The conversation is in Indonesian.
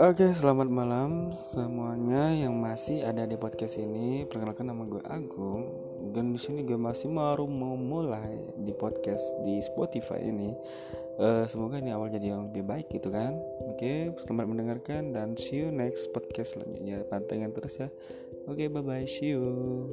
Oke, selamat malam semuanya yang masih ada di podcast ini. Perkenalkan nama gue Agung dan di sini gue masih baru mau mulai di podcast di Spotify ini. Uh, semoga ini awal jadi yang lebih baik gitu kan. Oke, selamat mendengarkan dan see you next podcast selanjutnya. Pantengin terus ya. Oke, bye bye, see you.